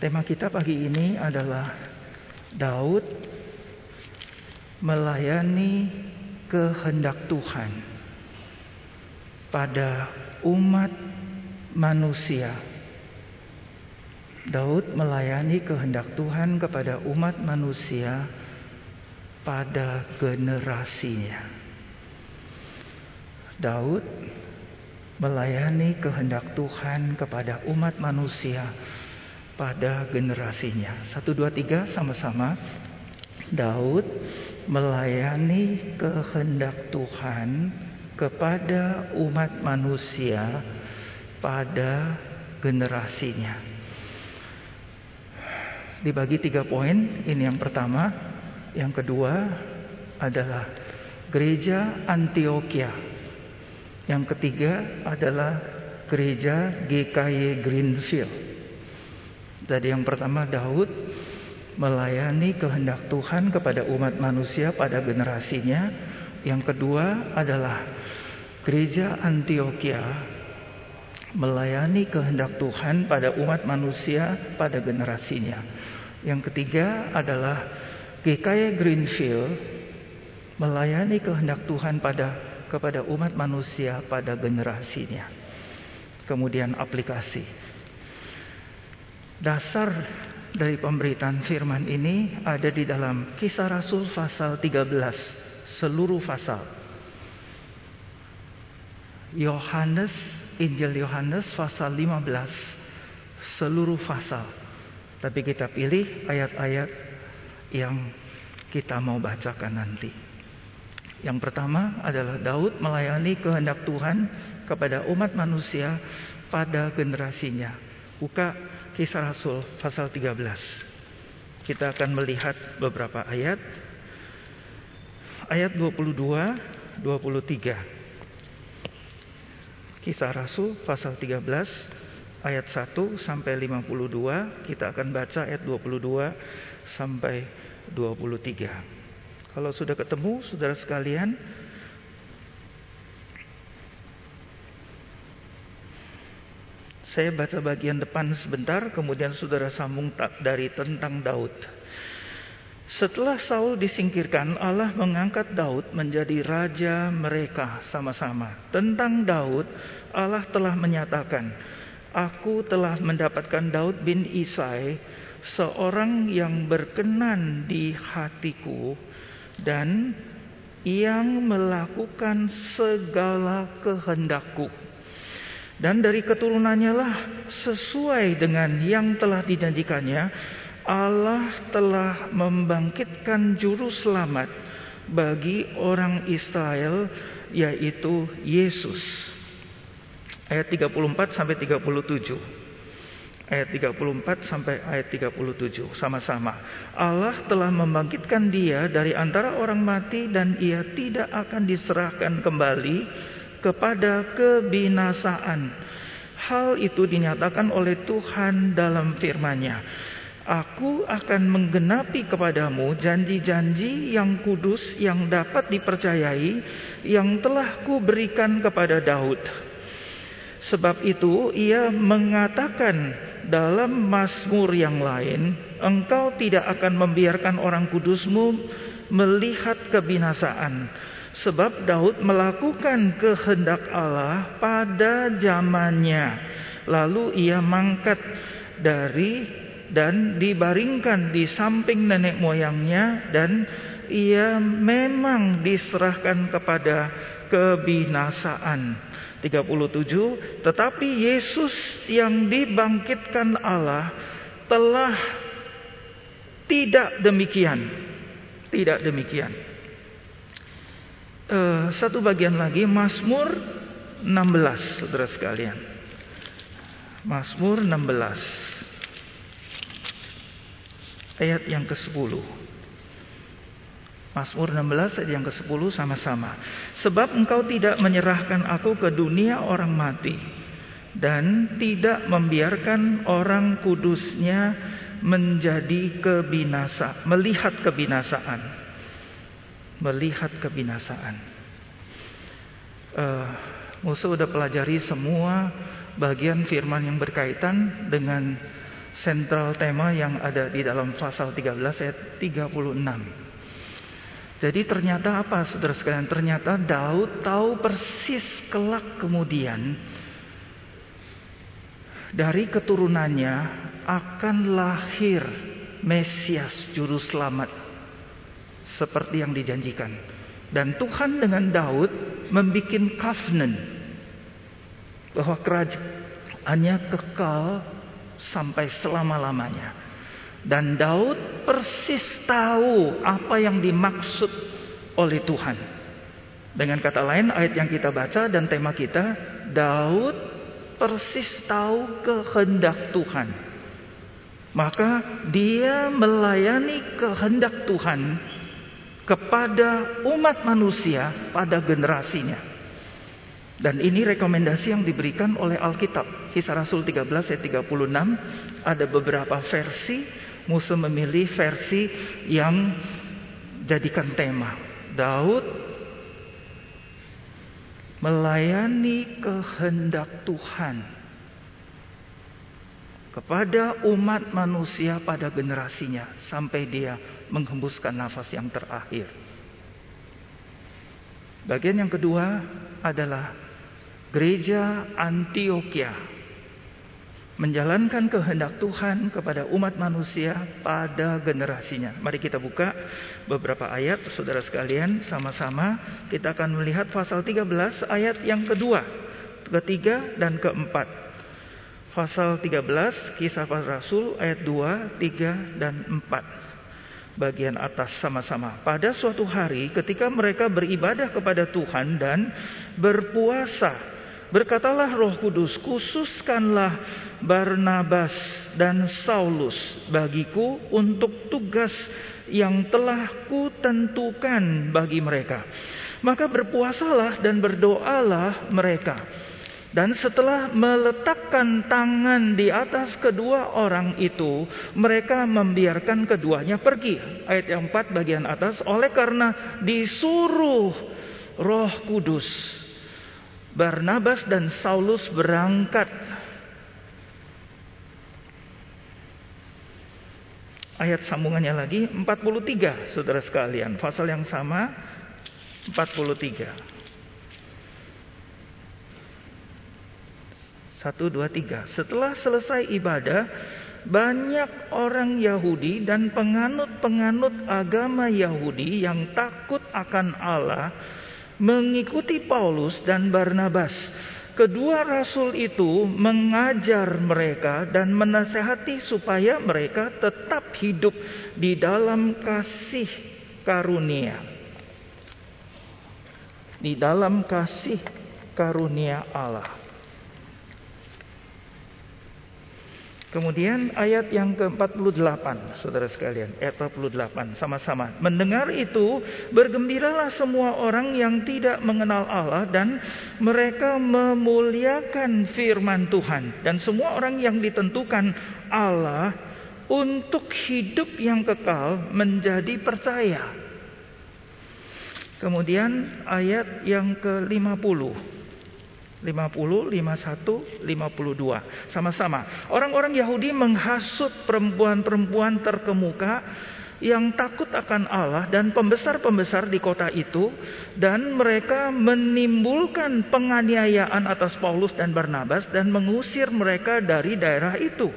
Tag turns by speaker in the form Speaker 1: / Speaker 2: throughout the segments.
Speaker 1: Tema kita pagi ini adalah Daud melayani kehendak Tuhan pada umat manusia. Daud melayani kehendak Tuhan kepada umat manusia pada generasinya. Daud melayani kehendak Tuhan kepada umat manusia pada generasinya. Satu, dua, tiga sama-sama. Daud melayani kehendak Tuhan kepada umat manusia pada generasinya. Dibagi tiga poin. Ini yang pertama. Yang kedua adalah gereja Antioquia. Yang ketiga adalah gereja GKY Greenfield. Jadi yang pertama Daud melayani kehendak Tuhan kepada umat manusia pada generasinya. Yang kedua adalah gereja Antioquia melayani kehendak Tuhan pada umat manusia pada generasinya. Yang ketiga adalah GKY Greenfield melayani kehendak Tuhan pada kepada umat manusia pada generasinya. Kemudian aplikasi. Dasar dari pemberitaan firman ini ada di dalam Kisah Rasul pasal 13, seluruh pasal. Yohanes, Injil Yohanes pasal 15, seluruh pasal. Tapi kita pilih ayat-ayat yang kita mau bacakan nanti. Yang pertama adalah Daud melayani kehendak Tuhan kepada umat manusia pada generasinya. Buka Kisah Rasul pasal 13. Kita akan melihat beberapa ayat. Ayat 22, 23. Kisah Rasul pasal 13 ayat 1 sampai 52. Kita akan baca ayat 22 sampai 23. Kalau sudah ketemu saudara sekalian, Saya baca bagian depan sebentar, kemudian saudara sambung dari tentang Daud. Setelah Saul disingkirkan, Allah mengangkat Daud menjadi raja mereka sama-sama. Tentang Daud, Allah telah menyatakan, Aku telah mendapatkan Daud bin Isai, seorang yang berkenan di hatiku, dan yang melakukan segala kehendakku dan dari keturunannya lah sesuai dengan yang telah dijanjikannya Allah telah membangkitkan juru selamat bagi orang Israel yaitu Yesus. Ayat 34 sampai 37. Ayat 34 sampai ayat 37 sama-sama. Allah telah membangkitkan dia dari antara orang mati dan ia tidak akan diserahkan kembali kepada kebinasaan. Hal itu dinyatakan oleh Tuhan dalam firman-Nya. Aku akan menggenapi kepadamu janji-janji yang kudus yang dapat dipercayai yang telah kuberikan kepada Daud. Sebab itu ia mengatakan dalam Mazmur yang lain, engkau tidak akan membiarkan orang kudusmu melihat kebinasaan. Sebab Daud melakukan kehendak Allah pada zamannya. Lalu ia mangkat dari dan dibaringkan di samping nenek moyangnya dan ia memang diserahkan kepada kebinasaan. 37 Tetapi Yesus yang dibangkitkan Allah telah tidak demikian. Tidak demikian uh, satu bagian lagi Mazmur 16 Saudara sekalian. Mazmur 16 ayat yang ke-10. Mazmur 16 ayat yang ke-10 sama-sama. Sebab engkau tidak menyerahkan aku ke dunia orang mati dan tidak membiarkan orang kudusnya menjadi kebinasa, melihat kebinasaan melihat kebinasaan. Uh, Musa sudah pelajari semua bagian firman yang berkaitan dengan sentral tema yang ada di dalam pasal 13 ayat 36. Jadi ternyata apa saudara sekalian? Ternyata Daud tahu persis kelak kemudian dari keturunannya akan lahir Mesias juru selamat seperti yang dijanjikan. Dan Tuhan dengan Daud membuat covenant bahwa kerajaannya kekal sampai selama-lamanya. Dan Daud persis tahu apa yang dimaksud oleh Tuhan. Dengan kata lain ayat yang kita baca dan tema kita, Daud persis tahu kehendak Tuhan. Maka dia melayani kehendak Tuhan kepada umat manusia pada generasinya. Dan ini rekomendasi yang diberikan oleh Alkitab. Kisah Rasul 13 ayat 36 ada beberapa versi. Musa memilih versi yang jadikan tema. Daud melayani kehendak Tuhan kepada umat manusia pada generasinya sampai dia menghembuskan nafas yang terakhir. Bagian yang kedua adalah gereja Antioquia menjalankan kehendak Tuhan kepada umat manusia pada generasinya. Mari kita buka beberapa ayat Saudara sekalian sama-sama kita akan melihat pasal 13 ayat yang kedua, ketiga dan keempat. Pasal 13 Kisah Para Rasul ayat 2, 3 dan 4. Bagian atas sama-sama. Pada suatu hari ketika mereka beribadah kepada Tuhan dan berpuasa Berkatalah Roh Kudus, khususkanlah Barnabas dan Saulus bagiku untuk tugas yang telah kutentukan bagi mereka. Maka berpuasalah dan berdoalah mereka. Dan setelah meletakkan tangan di atas kedua orang itu, mereka membiarkan keduanya pergi. Ayat yang 4 bagian atas, oleh karena disuruh Roh Kudus Barnabas dan Saulus berangkat. Ayat sambungannya lagi 43 Saudara sekalian, pasal yang sama 43. 1 2 3. Setelah selesai ibadah, banyak orang Yahudi dan penganut-penganut agama Yahudi yang takut akan Allah mengikuti Paulus dan Barnabas. Kedua rasul itu mengajar mereka dan menasehati supaya mereka tetap hidup di dalam kasih karunia. Di dalam kasih karunia Allah. Kemudian ayat yang ke-48 Saudara sekalian. Ayat 48 sama-sama. Mendengar itu Bergembiralah semua orang yang tidak mengenal Allah Dan mereka memuliakan firman Tuhan. Dan semua orang yang ditentukan Allah Untuk hidup yang kekal Menjadi percaya. Kemudian ayat yang ke-50 50, 51, 52. Sama-sama. Orang-orang Yahudi menghasut perempuan-perempuan terkemuka yang takut akan Allah dan pembesar-pembesar di kota itu dan mereka menimbulkan penganiayaan atas Paulus dan Barnabas dan mengusir mereka dari daerah itu.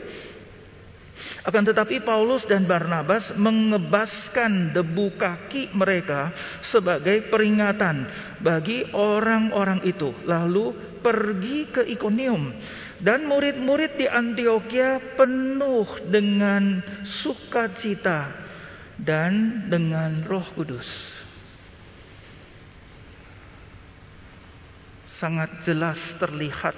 Speaker 1: Akan tetapi Paulus dan Barnabas mengebaskan debu kaki mereka sebagai peringatan bagi orang-orang itu. Lalu pergi ke Ikonium dan murid-murid di Antioquia penuh dengan sukacita dan dengan Roh Kudus. Sangat jelas terlihat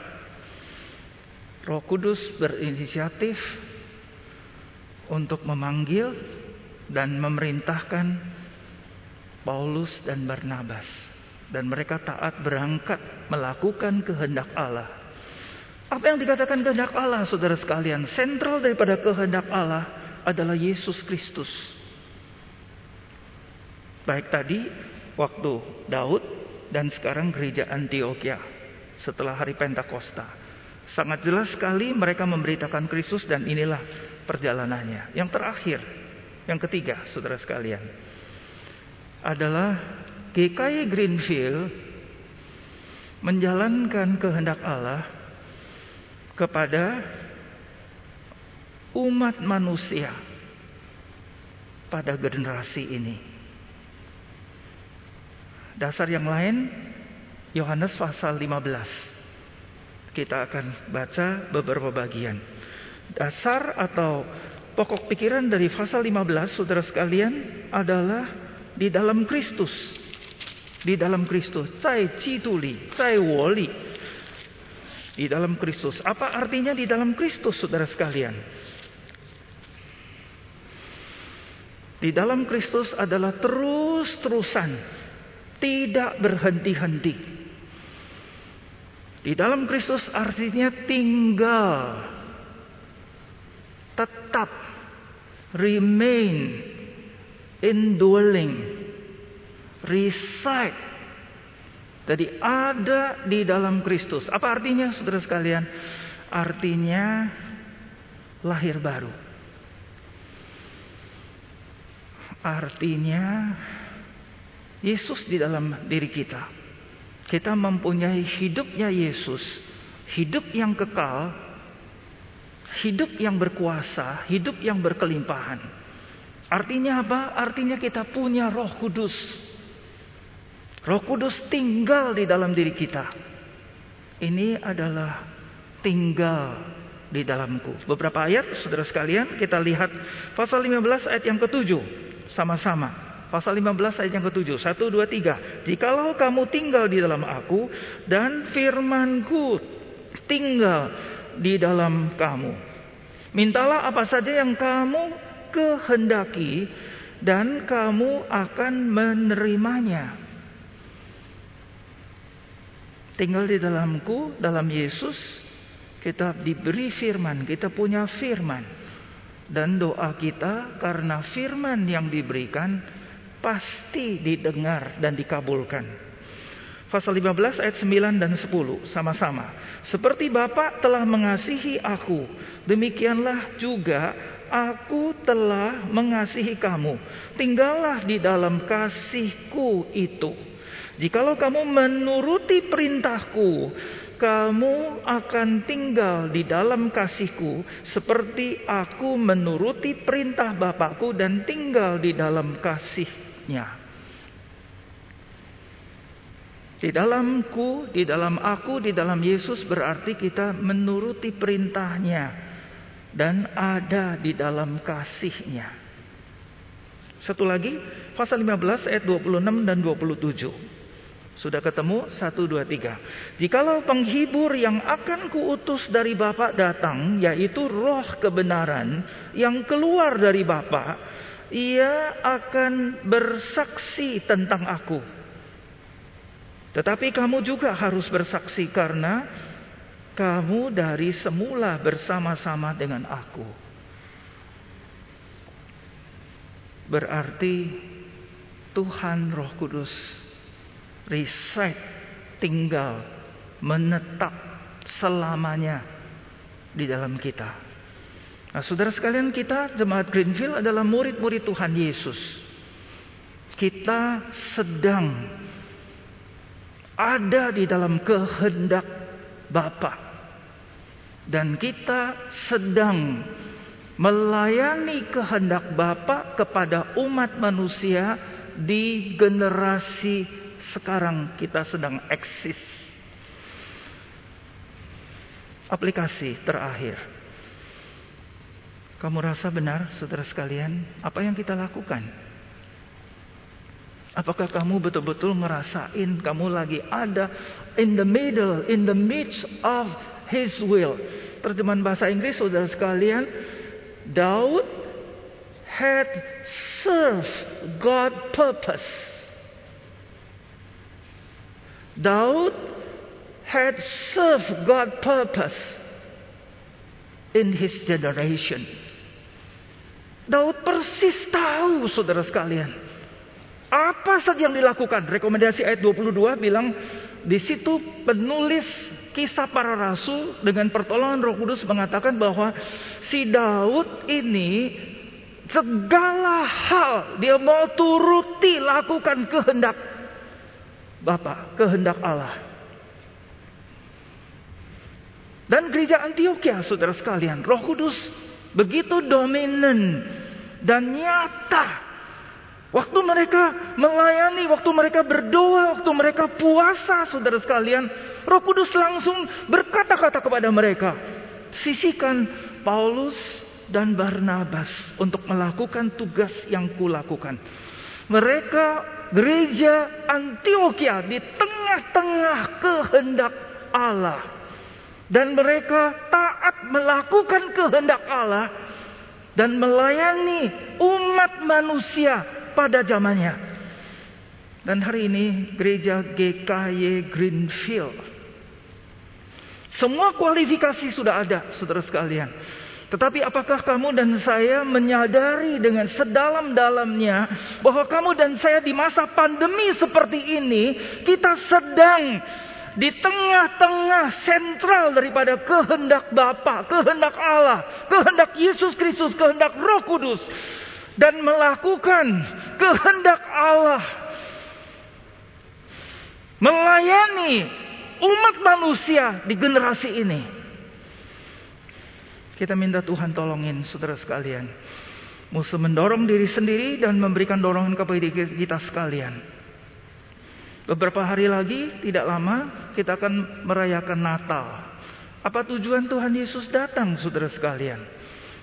Speaker 1: Roh Kudus berinisiatif untuk memanggil dan memerintahkan Paulus dan Barnabas dan mereka taat berangkat melakukan kehendak Allah. Apa yang dikatakan kehendak Allah, saudara sekalian, sentral daripada kehendak Allah adalah Yesus Kristus. Baik tadi waktu Daud dan sekarang gereja Antioquia setelah hari Pentakosta. Sangat jelas sekali mereka memberitakan Kristus dan inilah perjalanannya. Yang terakhir, yang ketiga, saudara sekalian, adalah GKI Greenfield menjalankan kehendak Allah kepada umat manusia pada generasi ini. Dasar yang lain Yohanes pasal 15. Kita akan baca beberapa bagian. Dasar atau pokok pikiran dari pasal 15 Saudara sekalian adalah di dalam Kristus. Di dalam Kristus. Cai cituli, cai woli. Di dalam Kristus. Apa artinya di dalam Kristus Saudara sekalian? Di dalam Kristus adalah terus-terusan, tidak berhenti-henti. Di dalam Kristus artinya tinggal, tetap, remain, indwelling, reside. Jadi ada di dalam Kristus. Apa artinya saudara sekalian? Artinya lahir baru. Artinya Yesus di dalam diri kita. Kita mempunyai hidupnya Yesus, hidup yang kekal, hidup yang berkuasa, hidup yang berkelimpahan. Artinya apa? Artinya kita punya Roh Kudus. Roh Kudus tinggal di dalam diri kita. Ini adalah tinggal di dalamku. Beberapa ayat, saudara sekalian, kita lihat pasal 15 ayat yang ketujuh. Sama-sama. Pasal 15 ayat yang ketujuh. Satu, dua, tiga. Jikalau kamu tinggal di dalam aku dan firmanku tinggal di dalam kamu. Mintalah apa saja yang kamu kehendaki dan kamu akan menerimanya. Tinggal di dalamku, dalam Yesus, kita diberi firman, kita punya firman. Dan doa kita karena firman yang diberikan pasti didengar dan dikabulkan. Pasal 15 ayat 9 dan 10 sama-sama. Seperti Bapa telah mengasihi aku, demikianlah juga aku telah mengasihi kamu. Tinggallah di dalam kasihku itu. Jikalau kamu menuruti perintahku, kamu akan tinggal di dalam kasihku seperti aku menuruti perintah Bapakku dan tinggal di dalam kasihnya. Di dalamku, di dalam aku, di dalam Yesus berarti kita menuruti perintahnya dan ada di dalam kasihnya. Satu lagi, pasal 15 ayat 26 dan 27. Sudah ketemu? Satu, dua, tiga. Jikalau penghibur yang akan kuutus dari Bapak datang, yaitu roh kebenaran yang keluar dari Bapak, ia akan bersaksi tentang aku. Tetapi kamu juga harus bersaksi karena kamu dari semula bersama-sama dengan aku. Berarti Tuhan Roh Kudus reside, tinggal, menetap selamanya di dalam kita. Nah, saudara sekalian kita jemaat Greenfield adalah murid-murid Tuhan Yesus. Kita sedang ada di dalam kehendak Bapa. Dan kita sedang melayani kehendak Bapa kepada umat manusia di generasi sekarang kita sedang eksis. Aplikasi terakhir. Kamu rasa benar, saudara sekalian, apa yang kita lakukan? Apakah kamu betul-betul ngerasain kamu lagi ada in the middle, in the midst of His will? Terjemahan bahasa Inggris, saudara sekalian, Daud had served God purpose. Daud had served God purpose in his generation. Daud persis tahu saudara sekalian. Apa saja yang dilakukan? Rekomendasi ayat 22 bilang di situ penulis kisah para rasul dengan pertolongan Roh Kudus mengatakan bahwa si Daud ini segala hal dia mau turuti lakukan kehendak Bapa, kehendak Allah. Dan gereja Antioquia, saudara sekalian, Roh Kudus begitu dominan dan nyata Waktu mereka melayani, waktu mereka berdoa, waktu mereka puasa, saudara sekalian, Roh Kudus langsung berkata-kata kepada mereka, sisihkan Paulus dan Barnabas untuk melakukan tugas yang kulakukan. Mereka gereja Antioquia di tengah-tengah kehendak Allah dan mereka taat melakukan kehendak Allah dan melayani umat manusia pada zamannya. Dan hari ini gereja GKY Greenfield. Semua kualifikasi sudah ada, saudara sekalian. Tetapi apakah kamu dan saya menyadari dengan sedalam-dalamnya bahwa kamu dan saya di masa pandemi seperti ini kita sedang di tengah-tengah sentral daripada kehendak Bapa, kehendak Allah, kehendak Yesus Kristus, kehendak Roh Kudus dan melakukan kehendak Allah. Melayani umat manusia di generasi ini. Kita minta Tuhan tolongin saudara sekalian. Musuh mendorong diri sendiri dan memberikan dorongan kepada kita sekalian. Beberapa hari lagi, tidak lama, kita akan merayakan Natal. Apa tujuan Tuhan Yesus datang, saudara sekalian?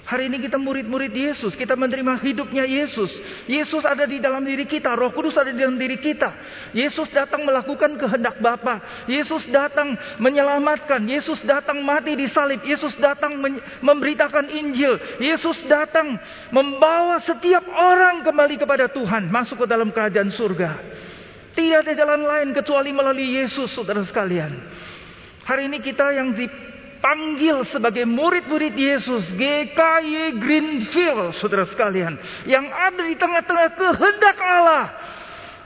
Speaker 1: Hari ini kita murid-murid Yesus, kita menerima hidupnya Yesus. Yesus ada di dalam diri kita, Roh Kudus ada di dalam diri kita. Yesus datang melakukan kehendak Bapa. Yesus datang menyelamatkan, Yesus datang mati di salib, Yesus datang memberitakan Injil. Yesus datang membawa setiap orang kembali kepada Tuhan, masuk ke dalam kerajaan surga. Tidak ada jalan lain kecuali melalui Yesus, saudara sekalian. Hari ini kita yang di dipanggil sebagai murid-murid Yesus GKY Greenfield saudara sekalian yang ada di tengah-tengah kehendak Allah.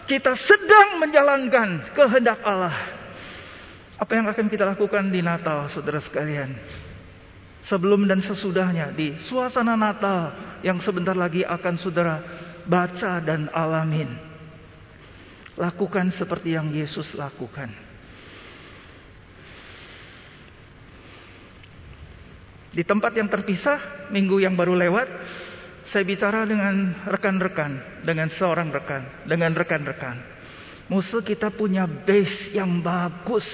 Speaker 1: Kita sedang menjalankan kehendak Allah. Apa yang akan kita lakukan di Natal saudara sekalian? Sebelum dan sesudahnya di suasana Natal yang sebentar lagi akan saudara baca dan alamin lakukan seperti yang Yesus lakukan Di tempat yang terpisah, minggu yang baru lewat, saya bicara dengan rekan-rekan, dengan seorang rekan, dengan rekan-rekan. Musuh kita punya base yang bagus.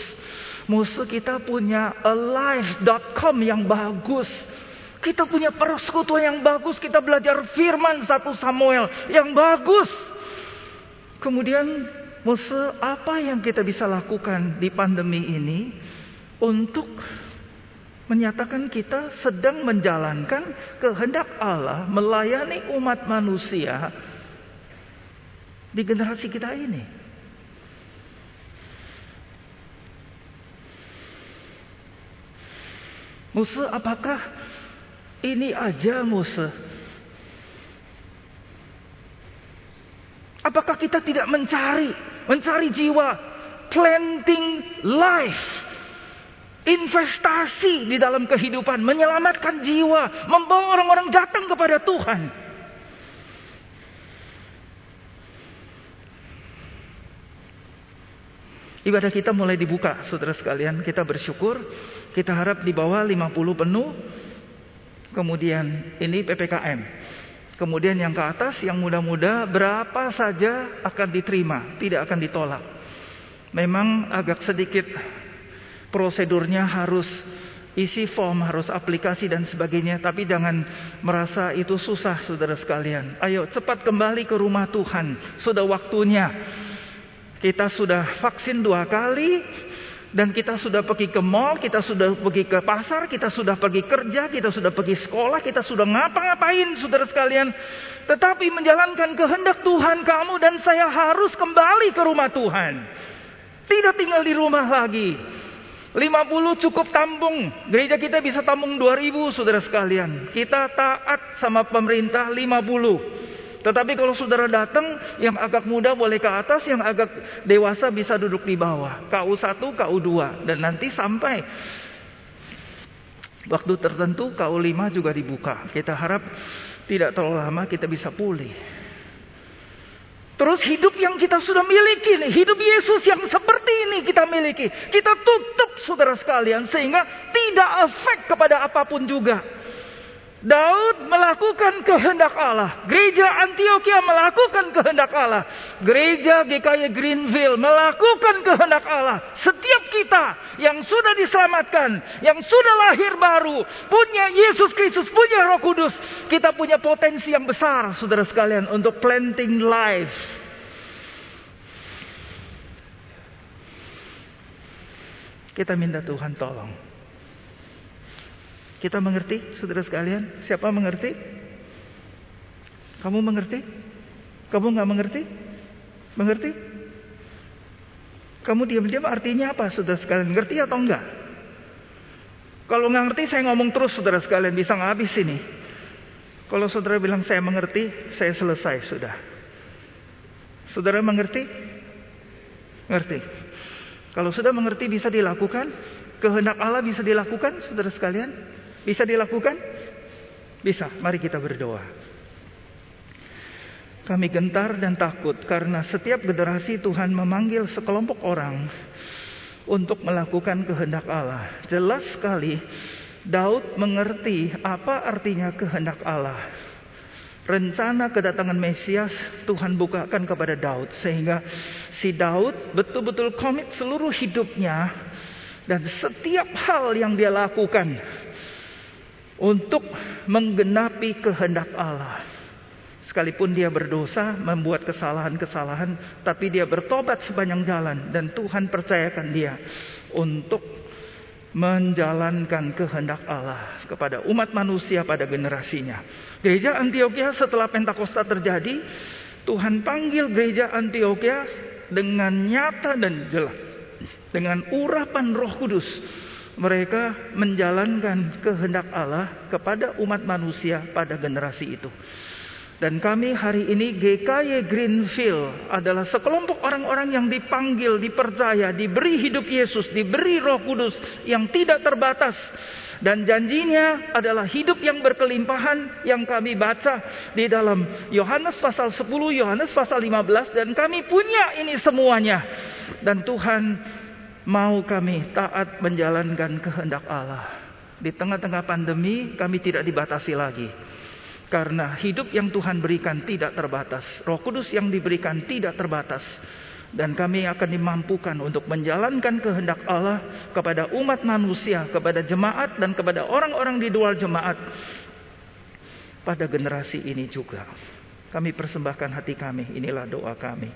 Speaker 1: Musuh kita punya alive.com yang bagus. Kita punya persekutuan yang bagus. Kita belajar firman satu Samuel yang bagus. Kemudian musuh apa yang kita bisa lakukan di pandemi ini untuk menyatakan kita sedang menjalankan kehendak Allah melayani umat manusia di generasi kita ini. Musuh apakah ini aja musuh? Apakah kita tidak mencari, mencari jiwa, planting life investasi di dalam kehidupan, menyelamatkan jiwa, membawa orang-orang datang kepada Tuhan. Ibadah kita mulai dibuka, saudara sekalian. Kita bersyukur, kita harap di bawah 50 penuh. Kemudian ini PPKM. Kemudian yang ke atas, yang muda-muda, berapa saja akan diterima, tidak akan ditolak. Memang agak sedikit prosedurnya harus isi form, harus aplikasi dan sebagainya. Tapi jangan merasa itu susah saudara sekalian. Ayo cepat kembali ke rumah Tuhan. Sudah waktunya. Kita sudah vaksin dua kali. Dan kita sudah pergi ke mall, kita sudah pergi ke pasar, kita sudah pergi kerja, kita sudah pergi sekolah, kita sudah ngapa-ngapain saudara sekalian. Tetapi menjalankan kehendak Tuhan kamu dan saya harus kembali ke rumah Tuhan. Tidak tinggal di rumah lagi. 50 cukup tampung. Gereja kita bisa tampung 2000 saudara sekalian. Kita taat sama pemerintah 50. Tetapi kalau saudara datang, yang agak muda boleh ke atas, yang agak dewasa bisa duduk di bawah. KU1, KU2. Dan nanti sampai waktu tertentu KU5 juga dibuka. Kita harap tidak terlalu lama kita bisa pulih. Terus hidup yang kita sudah miliki nih, hidup Yesus yang seperti ini kita miliki. Kita tutup saudara sekalian sehingga tidak efek kepada apa pun juga. Daud melakukan kehendak Allah. Gereja Antioquia melakukan kehendak Allah. Gereja GKY Greenville melakukan kehendak Allah. Setiap kita yang sudah diselamatkan, yang sudah lahir baru, punya Yesus Kristus, punya Roh Kudus, kita punya potensi yang besar, saudara sekalian, untuk planting life. Kita minta Tuhan tolong kita mengerti, saudara sekalian? Siapa mengerti? Kamu mengerti? Kamu nggak mengerti? Mengerti? Kamu diam-diam artinya apa, saudara sekalian? Ngerti atau enggak? Kalau nggak ngerti, saya ngomong terus, saudara sekalian. Bisa nggak habis ini. Kalau saudara bilang saya mengerti, saya selesai sudah. Saudara mengerti? Ngerti. Kalau sudah mengerti bisa dilakukan, kehendak Allah bisa dilakukan, saudara sekalian. Bisa dilakukan? Bisa. Mari kita berdoa. Kami gentar dan takut karena setiap generasi Tuhan memanggil sekelompok orang untuk melakukan kehendak Allah. Jelas sekali Daud mengerti apa artinya kehendak Allah. Rencana kedatangan Mesias Tuhan bukakan kepada Daud sehingga si Daud betul-betul komit seluruh hidupnya dan setiap hal yang dia lakukan untuk menggenapi kehendak Allah. Sekalipun dia berdosa, membuat kesalahan-kesalahan, tapi dia bertobat sepanjang jalan dan Tuhan percayakan dia untuk menjalankan kehendak Allah kepada umat manusia pada generasinya. Gereja Antioquia setelah Pentakosta terjadi, Tuhan panggil gereja Antioquia dengan nyata dan jelas dengan urapan Roh Kudus mereka menjalankan kehendak Allah kepada umat manusia pada generasi itu. Dan kami hari ini GKY Greenfield adalah sekelompok orang-orang yang dipanggil, dipercaya, diberi hidup Yesus, diberi roh kudus yang tidak terbatas. Dan janjinya adalah hidup yang berkelimpahan yang kami baca di dalam Yohanes pasal 10, Yohanes pasal 15. Dan kami punya ini semuanya. Dan Tuhan Mau kami taat menjalankan kehendak Allah. Di tengah-tengah pandemi kami tidak dibatasi lagi. Karena hidup yang Tuhan berikan tidak terbatas. Roh Kudus yang diberikan tidak terbatas. Dan kami akan dimampukan untuk menjalankan kehendak Allah kepada umat manusia, kepada jemaat dan kepada orang-orang di luar jemaat. Pada generasi ini juga. Kami persembahkan hati kami, inilah doa kami.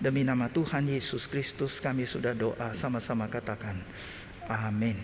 Speaker 1: Demi nama Tuhan Yesus Kristus kami sudah doa sama-sama katakan. Amin.